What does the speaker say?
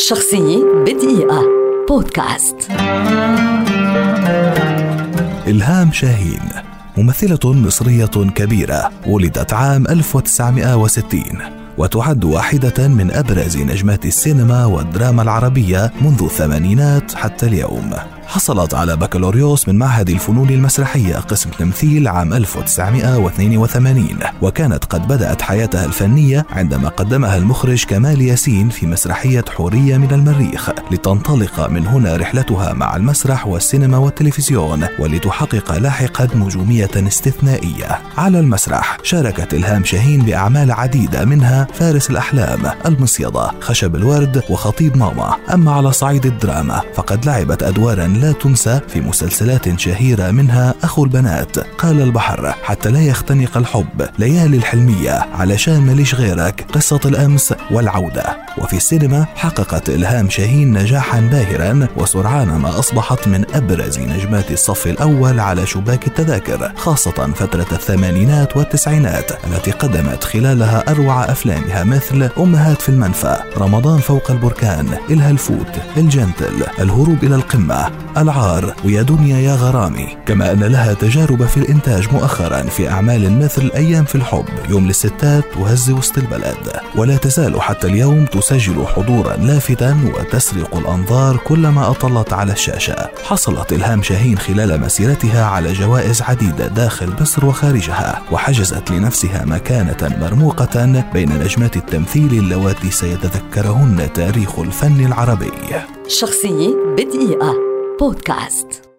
شخصية بدقيقة. بودكاست. إلهام شاهين ممثلة مصرية كبيرة ولدت عام 1960 وتعد واحدة من أبرز نجمات السينما والدراما العربية منذ الثمانينات حتى اليوم. حصلت على بكالوريوس من معهد الفنون المسرحية قسم تمثيل عام 1982 وكانت قد بدأت حياتها الفنية عندما قدمها المخرج كمال ياسين في مسرحية حورية من المريخ لتنطلق من هنا رحلتها مع المسرح والسينما والتلفزيون ولتحقق لاحقا نجومية استثنائية. على المسرح شاركت إلهام شاهين بأعمال عديدة منها فارس الأحلام المصيدة خشب الورد وخطيب ماما. أما على صعيد الدراما فقد لعبت أدوارا لا تنسى في مسلسلات شهيرة منها أخو البنات قال البحر حتى لا يختنق الحب ليالي الحلمية علشان ماليش غيرك؟ قصة الأمس والعودة. وفي السينما حققت إلهام شاهين نجاحا باهرا وسرعان ما أصبحت من أبرز نجمات الصف الأول على شباك التذاكر خاصة فترة الثمانينات والتسعينات التي قدمت خلالها أروع أفلامها مثل أمهات في المنفى رمضان فوق البركان الهلفوت الجنتل الهروب إلى القمة العار ويا دنيا يا غرامي. كما أن لها تجارب في الإنتاج مؤخرا في أعمال مثل أيام في الحب يوم للستات وهز وسط البلد. ولا تزال حتى اليوم تسجل حضورا لافتا وتسرق الأنظار كلما أطلت على الشاشة. حصلت إلهام شاهين خلال مسيرتها على جوائز عديدة داخل مصر وخارجها وحجزت لنفسها مكانة مرموقة بين نجمات التمثيل اللواتي سيتذكرهن تاريخ الفن العربي. شخصية بدقيقة. بودكاست.